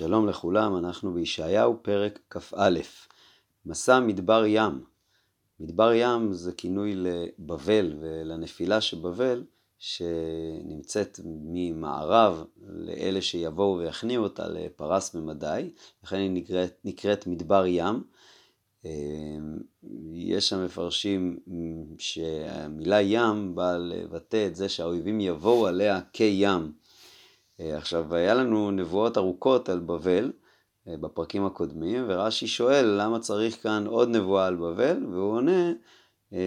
שלום לכולם, אנחנו בישעיהו פרק כ"א, מסע מדבר ים. מדבר ים זה כינוי לבבל ולנפילה שבבל, שנמצאת ממערב לאלה שיבואו ויכניעו אותה לפרס ממדי, לכן היא נקראת, נקראת מדבר ים. יש שם מפרשים שהמילה ים באה לבטא את זה שהאויבים יבואו עליה כים. עכשיו, היה לנו נבואות ארוכות על בבל בפרקים הקודמים, ורש"י שואל למה צריך כאן עוד נבואה על בבל, והוא עונה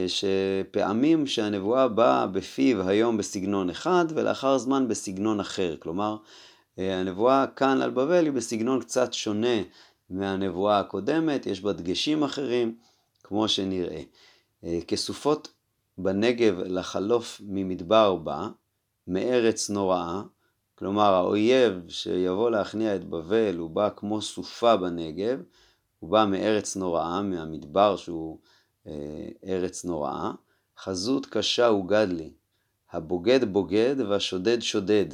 שפעמים שהנבואה באה בפיו היום בסגנון אחד, ולאחר זמן בסגנון אחר. כלומר, הנבואה כאן על בבל היא בסגנון קצת שונה מהנבואה הקודמת, יש בה דגשים אחרים, כמו שנראה. כסופות בנגב לחלוף ממדבר בה, מארץ נוראה, כלומר האויב שיבוא להכניע את בבל הוא בא כמו סופה בנגב, הוא בא מארץ נוראה, מהמדבר שהוא אה, ארץ נוראה, חזות קשה הוגד לי, הבוגד בוגד והשודד שודד.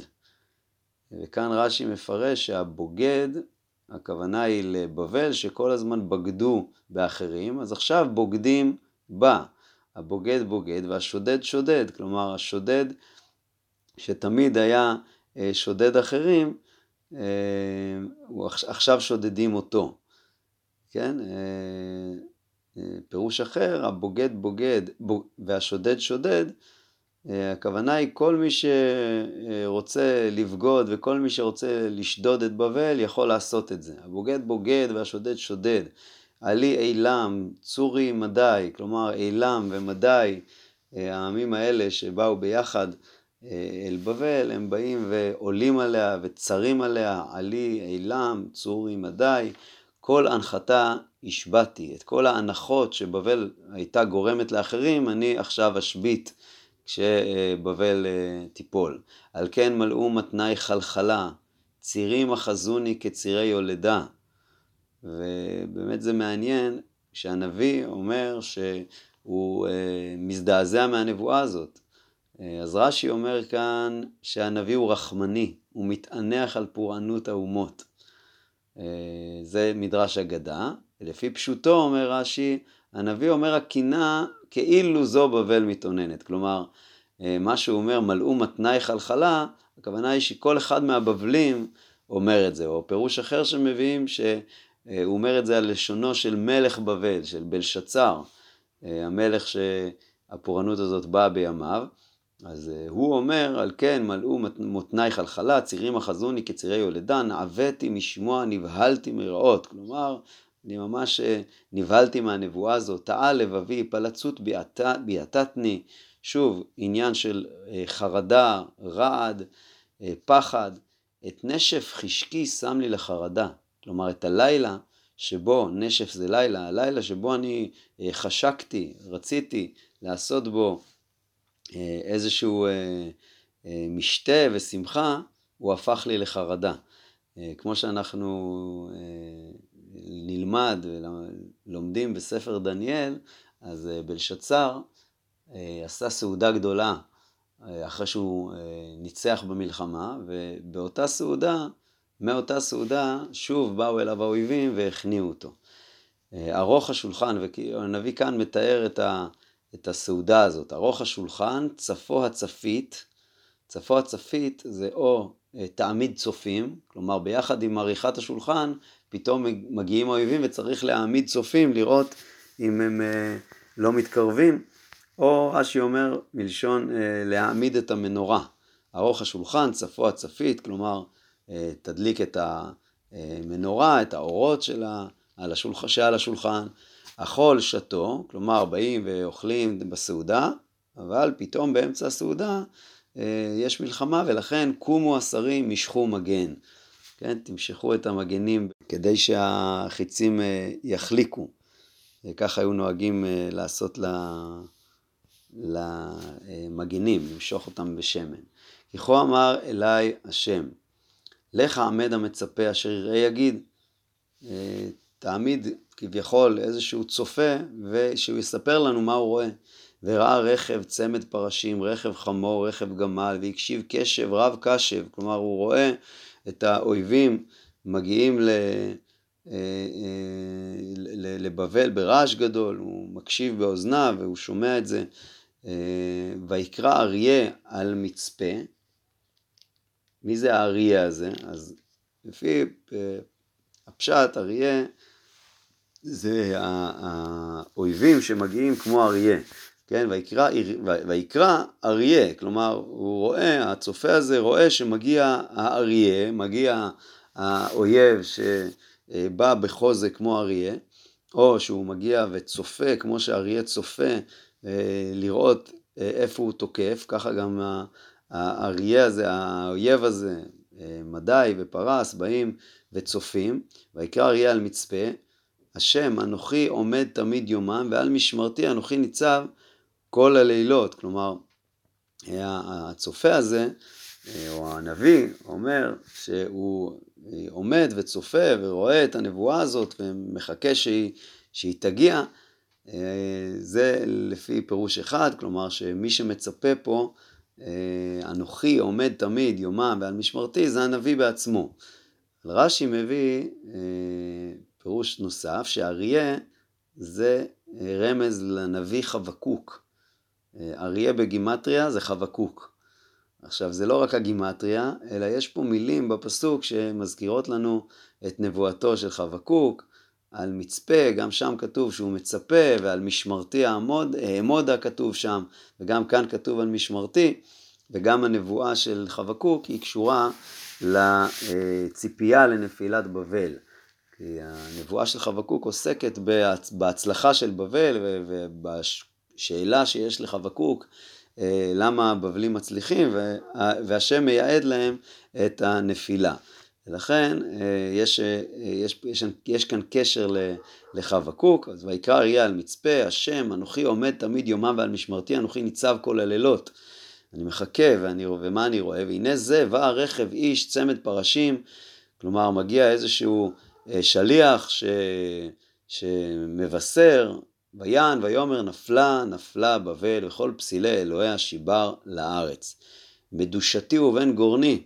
וכאן רש"י מפרש שהבוגד, הכוונה היא לבבל שכל הזמן בגדו באחרים, אז עכשיו בוגדים בה. הבוגד בוגד והשודד שודד, כלומר השודד שתמיד היה שודד אחרים, אה, עכשיו שודדים אותו. כן? אה, פירוש אחר, הבוגד בוגד והשודד שודד, הכוונה היא כל מי שרוצה לבגוד וכל מי שרוצה לשדוד את בבל יכול לעשות את זה. הבוגד בוגד והשודד שודד. עלי אילם, צורי מדי, כלומר אילם ומדי, העמים האלה שבאו ביחד אה, אל בבל, הם באים ועולים עליה וצרים עליה, עלי, אילם, צורי, מדי, כל הנחתה השבעתי, את כל ההנחות שבבל הייתה גורמת לאחרים, אני עכשיו אשבית כשבבל אה, תיפול. על כן מלאו מתנאי חלחלה, צירים אחזוני כצירי יולדה. ובאמת זה מעניין שהנביא אומר שהוא אה, מזדעזע מהנבואה הזאת. אז רש"י אומר כאן שהנביא הוא רחמני, הוא מתענח על פורענות האומות. אה, זה מדרש אגדה, לפי פשוטו אומר רש"י, הנביא אומר הקינה כאילו זו בבל מתאוננת. כלומר, אה, מה שהוא אומר, מלאו מתנאי חלחלה, הכוונה היא שכל אחד מהבבלים אומר את זה, או פירוש אחר שמביאים, שהוא אומר את זה על לשונו של מלך בבל, של בלשצר, אה, המלך שהפורענות הזאת באה בימיו. אז uh, הוא אומר, על כן מלאו מותני חלחלה, צירים אחזוני כצירי יולדה, נעוויתי משמוע, נבהלתי מרעות. כלומר, אני ממש uh, נבהלתי מהנבואה הזאת. טעה לבבי, פלצות ביעטתני. שוב, עניין של uh, חרדה, רעד, פחד. את נשף חשקי שם לי לחרדה. כלומר, את הלילה שבו, נשף זה לילה, הלילה שבו אני חשקתי, רציתי לעשות בו אה, איזשהו אה, אה, משתה ושמחה, הוא הפך לי לחרדה. כמו שאנחנו נלמד ולומדים בספר דניאל, אז בלשצר עשה סעודה גדולה אחרי שהוא ניצח במלחמה, ובאותה סעודה, מאותה סעודה, שוב באו אליו האויבים והכניעו אותו. ארוך השולחן, והנביא כאן מתאר את ה... את הסעודה הזאת. ארוך השולחן, צפו הצפית, צפו הצפית זה או אה, תעמיד צופים, כלומר ביחד עם עריכת השולחן, פתאום מגיעים האויבים וצריך להעמיד צופים, לראות אם הם אה, לא מתקרבים, או רש"י אומר מלשון אה, להעמיד את המנורה. ארוך השולחן, צפו הצפית, כלומר תדליק את המנורה, את האורות שלה, על השולח... שעל השולחן, אכול שתו, כלומר באים ואוכלים בסעודה, אבל פתאום באמצע הסעודה אה, יש מלחמה ולכן קומו השרים משכו מגן. כן, תמשכו את המגנים כדי שהחיצים אה, יחליקו. ככה היו נוהגים אה, לעשות למגנים, למשוך אותם בשמן. כי כה אמר אליי השם, לך עמד המצפה אשר יראה יגיד, תעמיד כביכול איזשהו צופה, ושהוא יספר לנו מה הוא רואה. וראה רכב צמד פרשים, רכב חמור, רכב גמל, והקשיב קשב רב קשב, כלומר הוא רואה את האויבים מגיעים ל, לבבל ברעש גדול, הוא מקשיב באוזניו והוא שומע את זה. ויקרא אריה על מצפה. מי זה האריה הזה? אז לפי הפשט, אריה זה האויבים שמגיעים כמו אריה, כן? ויקרא, ויקרא אריה, כלומר הוא רואה, הצופה הזה רואה שמגיע האריה, מגיע האויב שבא בחוזק כמו אריה, או שהוא מגיע וצופה כמו שאריה צופה אה, לראות אה, איפה הוא תוקף, ככה גם האריה הזה, האויב הזה, אה, מדי ופרס באים וצופים, ויקרא אריה על מצפה, השם אנוכי עומד תמיד יומם ועל משמרתי אנוכי ניצב כל הלילות. כלומר, הצופה הזה, או הנביא, אומר שהוא עומד וצופה ורואה את הנבואה הזאת ומחכה שהיא, שהיא תגיע. זה לפי פירוש אחד, כלומר שמי שמצפה פה, אנוכי עומד תמיד יומם ועל משמרתי, זה הנביא בעצמו. רש"י מביא פירוש נוסף, שאריה זה רמז לנביא חבקוק. אריה בגימטריה זה חבקוק. עכשיו זה לא רק הגימטריה, אלא יש פה מילים בפסוק שמזכירות לנו את נבואתו של חבקוק, על מצפה, גם שם כתוב שהוא מצפה, ועל משמרתי אעמוד, אעמודה כתוב שם, וגם כאן כתוב על משמרתי, וגם הנבואה של חבקוק היא קשורה לציפייה לנפילת בבל. כי הנבואה של חבקוק עוסקת בהצלחה של בבל ובשאלה שיש לחבקוק אה, למה הבבלים מצליחים והשם מייעד להם את הנפילה. ולכן אה, יש, אה, יש, יש, יש כאן קשר לחבקוק, אז ויקרא אריה על מצפה, השם אנוכי עומד תמיד יומם ועל משמרתי אנוכי ניצב כל הלילות. אני מחכה ואני, ומה אני רואה? והנה זה בא רכב איש צמד פרשים, כלומר מגיע איזשהו שליח ש... שמבשר, ויען ויאמר נפלה נפלה בבל וכל פסילי אלוהי השיבר לארץ. מדושתי ובן גורני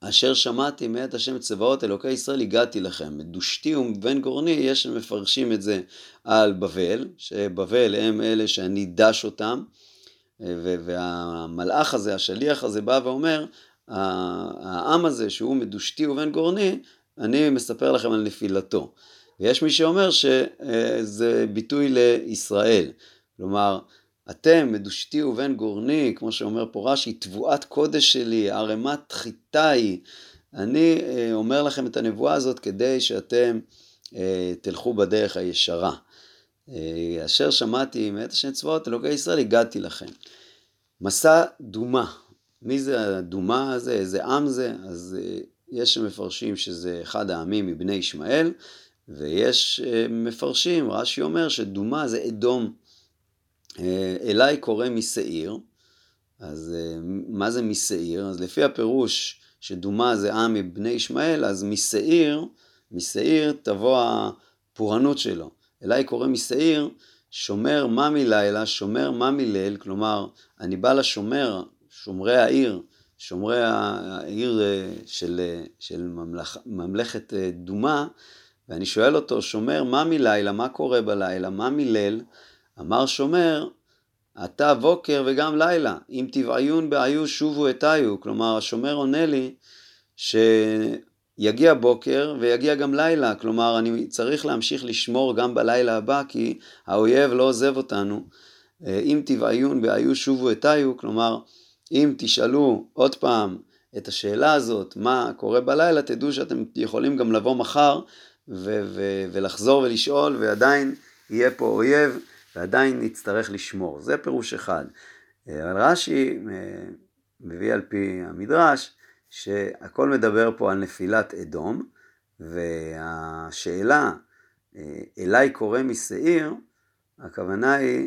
אשר שמעתי מאת השם צבאות אלוקי ישראל הגעתי לכם. מדושתי ובן גורני יש שמפרשים את זה על בבל, שבבל הם אלה שאני דש אותם, והמלאך הזה, השליח הזה בא ואומר, העם הזה שהוא מדושתי ובן גורני, אני מספר לכם על נפילתו. ויש מי שאומר שזה ביטוי לישראל. כלומר, אתם, מדושתי ובן גורני, כמו שאומר פה רש"י, תבואת קודש שלי, ערימת חיטה היא. אני אה, אומר לכם את הנבואה הזאת כדי שאתם אה, תלכו בדרך הישרה. אה, אשר שמעתי מאת השם צבאות אלוקי ישראל, הגעתי לכם. מסע דומה. מי זה הדומה הזה? איזה עם זה? אז יש שמפרשים שזה אחד העמים מבני ישמעאל, ויש מפרשים, רש"י אומר שדומה זה אדום. אליי קורא משעיר, אז מה זה משעיר? אז לפי הפירוש שדומה זה עם מבני ישמעאל, אז משעיר, משעיר תבוא הפורענות שלו. אליי קורא משעיר, שומר מה מלילה, שומר מה מליל, כלומר, אני בא לשומר, שומרי העיר, שומרי העיר אה, של, אה, של ממלכ, ממלכת אה, דומה, ואני שואל אותו, שומר מה מלילה, מה קורה בלילה, מה מליל? אמר שומר, אתה בוקר וגם לילה, אם תבעיון בעיו שובו אתיו, כלומר השומר עונה לי שיגיע בוקר ויגיע גם לילה, כלומר אני צריך להמשיך לשמור גם בלילה הבא כי האויב לא עוזב אותנו. אם תבעיון בעיו שובו אתיו, כלומר אם תשאלו עוד פעם את השאלה הזאת, מה קורה בלילה, תדעו שאתם יכולים גם לבוא מחר ו- ו- ולחזור ולשאול ועדיין יהיה פה אויב ועדיין נצטרך לשמור. זה פירוש אחד. אבל רש"י אה, מביא על פי המדרש שהכל מדבר פה על נפילת אדום, והשאלה, אה, אליי קורא משעיר, הכוונה היא, אה,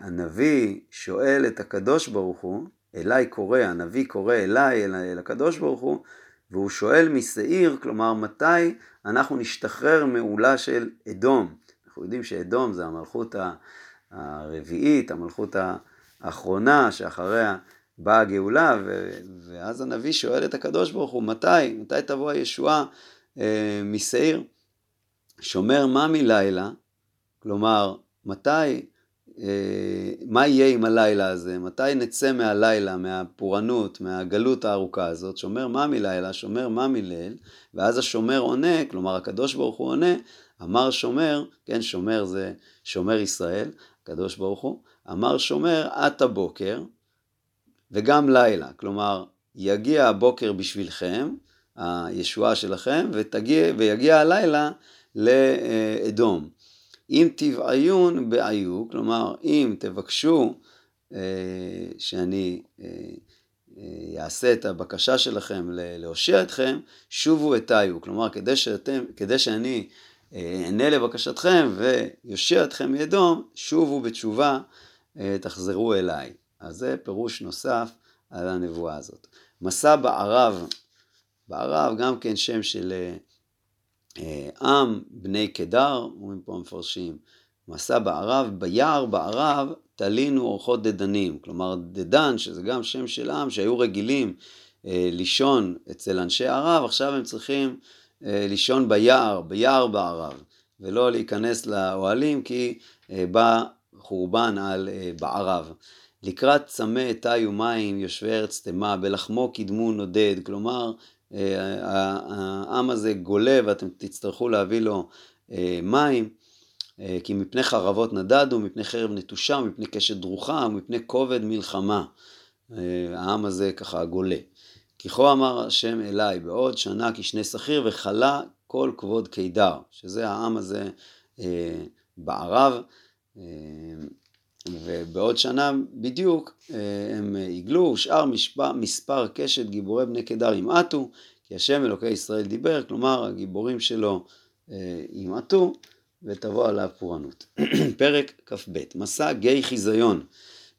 הנביא שואל את הקדוש ברוך הוא, אליי קורא, הנביא קורא אליי, אל, אל הקדוש ברוך הוא, והוא שואל משעיר, כלומר מתי אנחנו נשתחרר מעולה של אדום. אנחנו יודעים שאדום זה המלכות הרביעית, המלכות האחרונה, שאחריה באה הגאולה, ואז הנביא שואל את הקדוש ברוך הוא, מתי? מתי תבוא הישועה אה, משעיר? שומר מה מלילה? כלומר, מתי, אה, מה יהיה עם הלילה הזה? מתי נצא מהלילה, מהפורענות, מהגלות הארוכה הזאת? שומר מה מלילה? שומר מה מליל? ואז השומר עונה, כלומר הקדוש ברוך הוא עונה, אמר שומר, כן, שומר זה שומר ישראל, הקדוש ברוך הוא, אמר שומר עד הבוקר וגם לילה, כלומר יגיע הבוקר בשבילכם, הישועה שלכם, ותגיע, ויגיע הלילה לאדום. אם תבעיון בעיו, כלומר אם תבקשו אה, שאני אה, אעשה את הבקשה שלכם להושיע אתכם, שובו אתיו, כלומר כדי, שאתם, כדי שאני אענה לבקשתכם ויושיע אתכם מאדום, שובו בתשובה, אה, תחזרו אליי. אז זה פירוש נוסף על הנבואה הזאת. מסע בערב, בערב גם כן שם של אה, עם, בני קדר, אומרים פה המפרשים, מסע בערב, ביער בערב תלינו אורחות דדנים, כלומר דדן, שזה גם שם של עם שהיו רגילים אה, לישון אצל אנשי ערב, עכשיו הם צריכים אה, לישון ביער, ביער בערב, ולא להיכנס לאוהלים כי אה, בא חורבן על אה, בערב. לקראת צמא תאי ומים יושבי ארץ תמה, בלחמו קידמו נודד, כלומר העם הזה גולה ואתם תצטרכו להביא לו מים, כי מפני חרבות נדדו, מפני חרב נטושה, מפני קשת דרוכה, ומפני כובד מלחמה. העם הזה ככה גולה. כי כה אמר השם אליי, בעוד שנה כשני שכיר וכלה כל כבוד קידר, שזה העם הזה אה, בערב, אה, ובעוד שנה בדיוק אה, הם יגלו, ושאר מספר, מספר קשת גיבורי בני קידר ימעטו, כי השם אלוקי ישראל דיבר, כלומר הגיבורים שלו אה, ימעטו, ותבוא עליו פורענות. פרק כ"ב, מסע גיא חיזיון.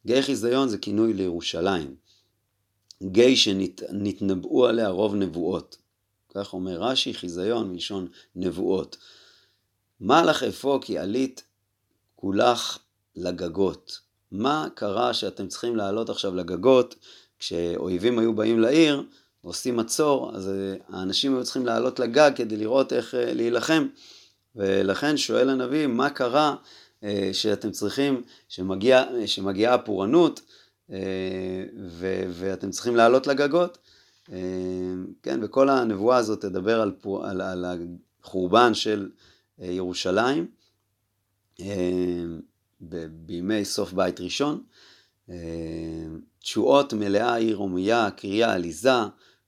גיא חיזיון זה כינוי לירושלים. גיא שנתנבאו עליה רוב נבואות. כך אומר רש"י, חיזיון מלשון נבואות. מה לך אפוא כי עלית כולך לגגות? מה קרה שאתם צריכים לעלות עכשיו לגגות כשאויבים היו באים לעיר ועושים מצור, אז אה, האנשים היו צריכים לעלות לגג כדי לראות איך אה, להילחם. ולכן שואל הנביא, מה קרה אה, שאתם צריכים, שמגיע, שמגיעה הפורענות, ו- ואתם צריכים לעלות לגגות. כן, וכל הנבואה הזאת תדבר על, על, על החורבן של ירושלים בימי סוף בית ראשון. תשועות מלאה עיר הומיה, קריאה עליזה,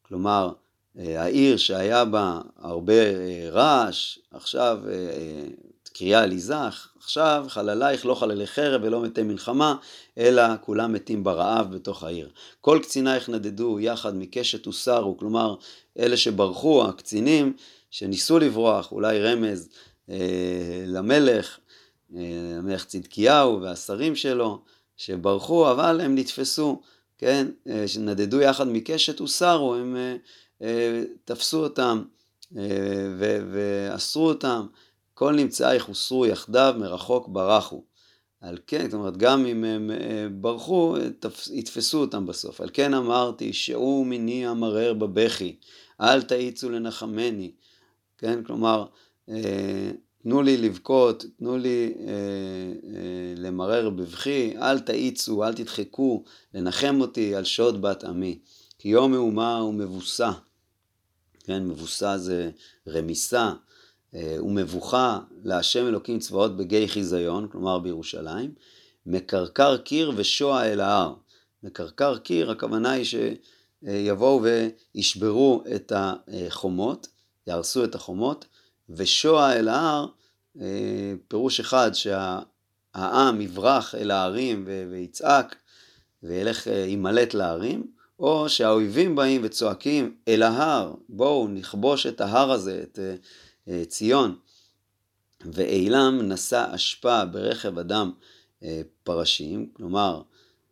כלומר העיר שהיה בה הרבה רעש, עכשיו קריאה עליזה, עכשיו חללייך לא חללי חרב ולא מתי מלחמה, אלא כולם מתים ברעב בתוך העיר. כל קצינייך נדדו יחד מקשת וסרו, כלומר אלה שברחו, הקצינים שניסו לברוח, אולי רמז אה, למלך, אה, המלך צדקיהו והשרים שלו, שברחו, אבל הם נתפסו, כן, אה, שנדדו יחד מקשת וסרו, הם אה, אה, תפסו אותם אה, ואסרו אותם. כל נמצאי הוסרו יחדיו, מרחוק ברחו. על כן, זאת אומרת, גם אם הם אה, ברחו, יתפסו אותם בסוף. על כן אמרתי, שאו מיני המרר בבכי, אל תאיצו לנחמני. כן, כלומר, אה, תנו לי לבכות, תנו לי אה, למרר בבכי, אל תאיצו, אל תדחקו, לנחם אותי על שוד בת עמי. כי יום מהומה הוא מבוסה. כן, מבוסה זה רמיסה, אה, ומבוכה להשם אלוקים צבאות בגיא חיזיון, כלומר בירושלים, מקרקר קיר ושוע אל ההר. מקרקר קיר, הכוונה היא שיבואו וישברו את החומות, יהרסו את החומות, ושוע אל ההר, אה, פירוש אחד שהעם יברח אל ההרים ויצעק וילך, אה, יימלט להרים, או שהאויבים באים וצועקים אל ההר, בואו נכבוש את ההר הזה, את אה, ציון, ואילם נשא אשפה ברכב אדם אה, פרשים, כלומר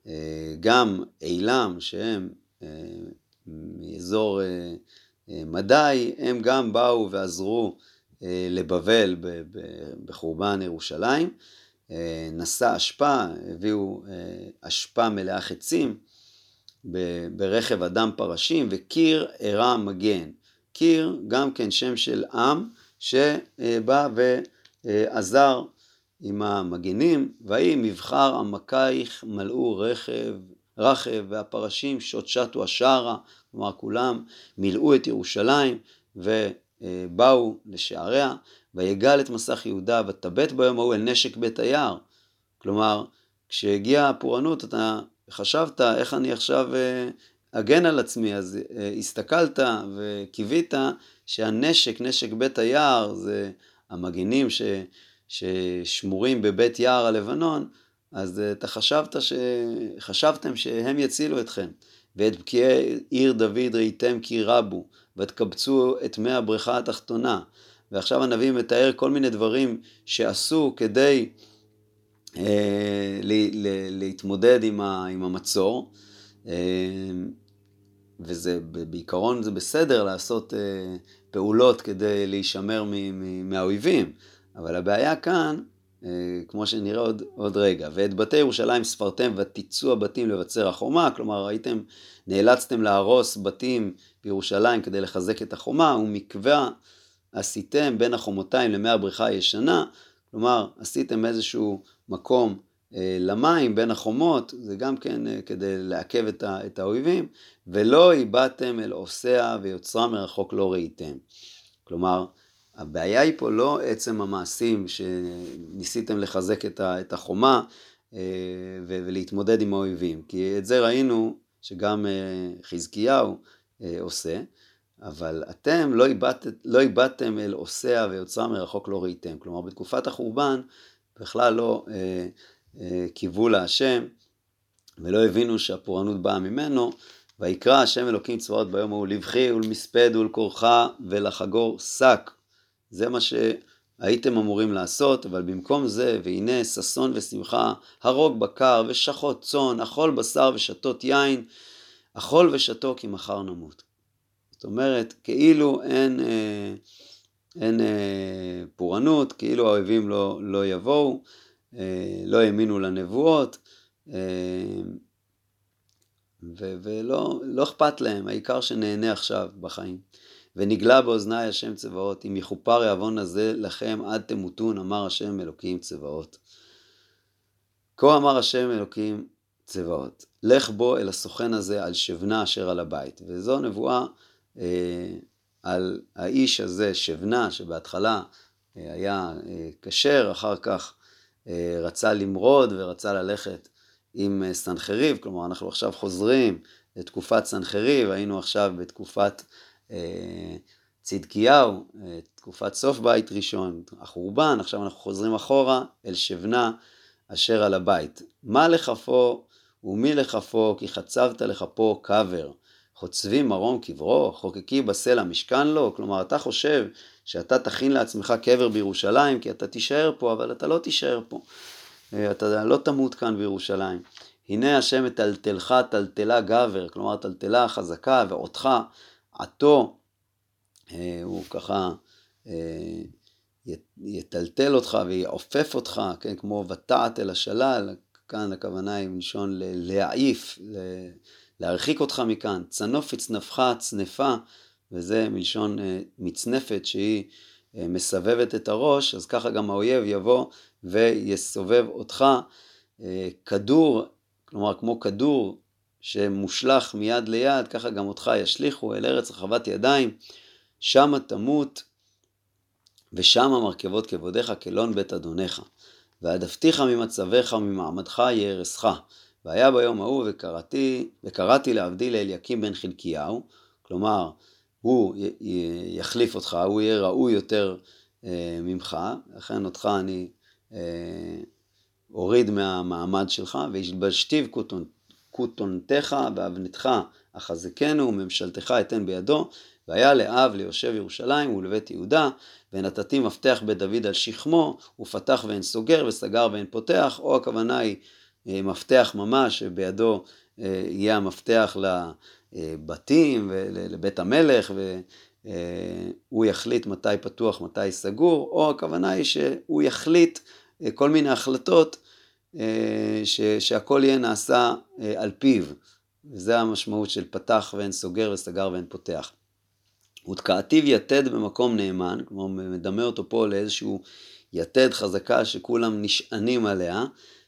אה, גם אילם שהם מאזור מדי, הם גם באו ועזרו לבבל בחורבן ירושלים. נשא אשפה, הביאו אשפה מלאה חצים, ברכב אדם פרשים, וקיר אירע מגן. קיר, גם כן שם של עם, שבא ועזר עם המגנים, ויהי מבחר עמקייך מלאו רכב, רכב והפרשים שוט שטו השערה, כלומר כולם מילאו את ירושלים ובאו לשעריה, ויגל את מסך יהודה ותבט ביום ההוא אל נשק בית היער. כלומר, כשהגיעה הפורענות אתה חשבת איך אני עכשיו אה, אגן על עצמי, אז אה, הסתכלת וקיווית שהנשק, נשק בית היער, זה המגינים ש, ששמורים בבית יער הלבנון, אז אה, אתה חשבת ש... חשבתם שהם יצילו אתכם. ואת בקיעי עיר דוד ראיתם כי רבו, ותקבצו את מי הבריכה התחתונה. ועכשיו הנביא מתאר כל מיני דברים שעשו כדי אה, ל, ל, להתמודד עם, ה, עם המצור. אה, וזה בעיקרון זה בסדר לעשות אה, פעולות כדי להישמר מהאויבים, אבל הבעיה כאן, כמו שנראה עוד, עוד רגע, ואת בתי ירושלים ספרתם ותיצאו הבתים לבצר החומה, כלומר הייתם, נאלצתם להרוס בתים בירושלים כדי לחזק את החומה, ומקווה עשיתם בין החומותיים למי הבריכה הישנה, כלומר עשיתם איזשהו מקום אה, למים בין החומות, זה גם כן אה, כדי לעכב את האויבים, ולא איבדתם אל עושיה ויוצרה מרחוק לא ראיתם. כלומר, הבעיה היא פה לא עצם המעשים שניסיתם לחזק את החומה אה, ולהתמודד עם האויבים, כי את זה ראינו שגם חזקיהו עושה, אבל אתם לא איבדתם, לא איבדתם אל עושיה ויוצרה מרחוק לא ראיתם. כלומר, בתקופת החורבן בכלל לא קיוו להשם, ולא הבינו שהפורענות באה ממנו, ויקרא השם אלוקים צבאות ביום ההוא לבכי ולמספד ולכורחה ולחגור שק. זה מה שהייתם אמורים לעשות, אבל במקום זה, והנה ששון ושמחה, הרוג בקר ושחוט צאן, אכול בשר ושתות יין, אכול ושתו כי מחר נמות. זאת אומרת, כאילו אין, אה, אין אה, פורענות, כאילו האויבים לא, לא יבואו. אה, לא האמינו לנבואות, אה, ולא לא אכפת להם, העיקר שנהנה עכשיו בחיים. ונגלה באוזני השם צבאות, אם יכופר העוון הזה לכם עד תמותון, אמר השם אלוקים צבאות. כה אמר השם אלוקים צבאות, לך בו אל הסוכן הזה על שבנה אשר על הבית. וזו נבואה אה, על האיש הזה, שבנה, שבהתחלה אה, היה אה, כשר, אחר כך אה, רצה למרוד ורצה ללכת עם אה, סנחריב, כלומר אנחנו עכשיו חוזרים לתקופת סנחריב, היינו עכשיו בתקופת אה, צדקיהו, תקופת סוף בית ראשון, החורבן, עכשיו אנחנו חוזרים אחורה אל שבנה אשר על הבית. מה לכפו ומי לכפו כי חצבת לכפו קבר. חוצבי מרום קברו, חוקקי בסלע משכן לו, כלומר אתה חושב שאתה תכין לעצמך קבר בירושלים, כי אתה תישאר פה, אבל אתה לא תישאר פה. אה, אתה לא תמות כאן בירושלים. הנה השם מטלטלך טלטלה גבר, כלומר טלטלה חזקה, ואותך עתו, אה, הוא ככה אה, יטלטל אותך ויעופף אותך, כן, כמו ותעת אל השלל, כאן הכוונה היא מלשון להעיף, להרחיק אותך מכאן, צנוף צנפך צנפה, וזה מלשון אה, מצנפת שהיא מסבבת את הראש, אז ככה גם האויב יבוא ויסובב אותך. כדור, כלומר כמו כדור שמושלך מיד ליד, ככה גם אותך ישליכו אל ארץ רחבת ידיים, שמה תמות ושמה מרכבות כבודיך כלון בית אדונך. והעדפתיך ממצבך וממעמדך יהרסך. והיה ביום ההוא וקראתי, וקראתי לעבדי לאליקים בן חלקיהו, כלומר הוא יחליף אותך, הוא יהיה ראוי יותר אה, ממך, לכן אותך אני אה, אוריד מהמעמד שלך, וישבשתיו כותונתך ואבנתך אחזקנו וממשלתך אתן בידו, והיה לאב ליושב ירושלים ולבית יהודה, ונתתי מפתח בית דוד על שכמו, ופתח ואין סוגר וסגר ואין פותח, או הכוונה היא אה, מפתח ממש, שבידו אה, יהיה המפתח לבתים ולבית המלך, והוא יחליט מתי פתוח, מתי סגור, או הכוונה היא שהוא יחליט אה, כל מיני החלטות ש, שהכל יהיה נעשה על פיו. וזה המשמעות של פתח ואין סוגר וסגר ואין פותח. ותקעתיו יתד במקום נאמן, כלומר מדמה אותו פה לאיזשהו יתד חזקה שכולם נשענים עליה,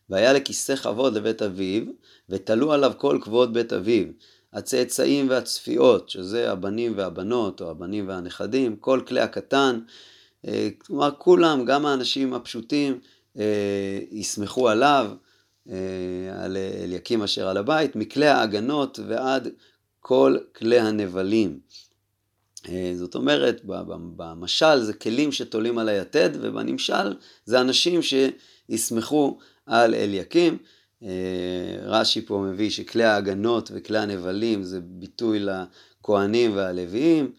והיה לכיסא כבוד לבית אביו, ותלו עליו כל כבוד בית אביו. הצאצאים והצפיות, שזה הבנים והבנות, או הבנים והנכדים, כל כלי הקטן, אה, כלומר כולם, גם האנשים הפשוטים, אה, יסמכו עליו, אה, על אליקים אשר על הבית, מכלי ההגנות ועד כל כלי הנבלים. זאת אומרת, במשל זה כלים שתולים על היתד, ובנמשל זה אנשים שיסמכו על אליקים. רש"י פה מביא שכלי ההגנות וכלי הנבלים זה ביטוי לכהנים והלוויים.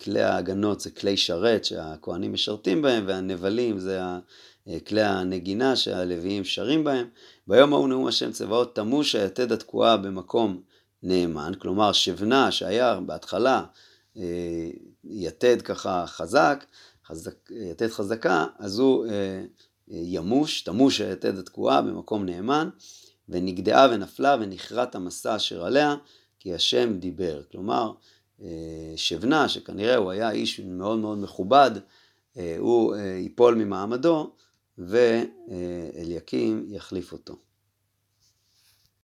כלי ההגנות זה כלי שרת שהכהנים משרתים בהם, והנבלים זה כלי הנגינה שהלוויים שרים בהם. ביום ההוא נאום השם צבאות תמוש היתד התקועה במקום נאמן, כלומר שבנה שהיה בהתחלה יתד ככה חזק, חזק יתד חזקה, אז הוא ימוש, תמוש היתד התקועה במקום נאמן, ונגדעה ונפלה ונכרת המסע אשר עליה, כי השם דיבר. כלומר, שבנה, שכנראה הוא היה איש מאוד מאוד מכובד, הוא ייפול ממעמדו, ואליקים יחליף אותו.